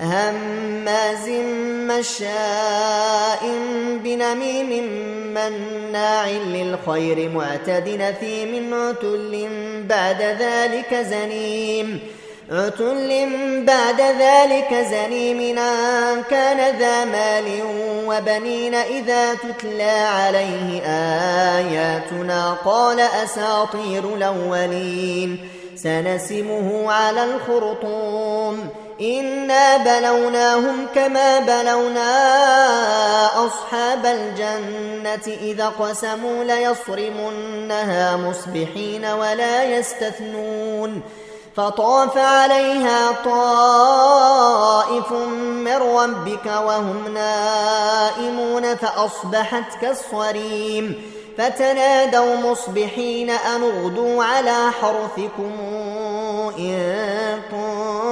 هماز مشاء بنميم مناع للخير معتد من عتل بعد ذلك زنيم. عتل بعد ذلك زنيم أن كان ذا مال وبنين إذا تتلى عليه آياتنا قال أساطير الأولين. سنسمه على الخرطوم. إنا بلوناهم كما بلونا أصحاب الجنة إذا قسموا ليصرمنها مصبحين ولا يستثنون فطاف عليها طائف من ربك وهم نائمون فأصبحت كالصريم فتنادوا مصبحين أن اغدوا على حرثكم إن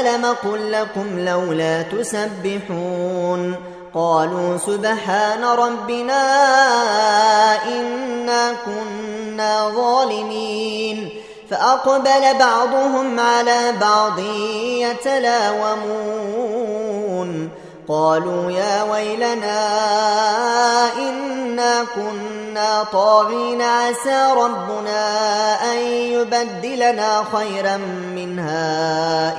ألم قل لكم لولا تسبحون قالوا سبحان ربنا إنا كنا ظالمين فأقبل بعضهم على بعض يتلاومون قالوا يا ويلنا إنا كنا طاغين عسى ربنا أن يبدلنا خيرا منها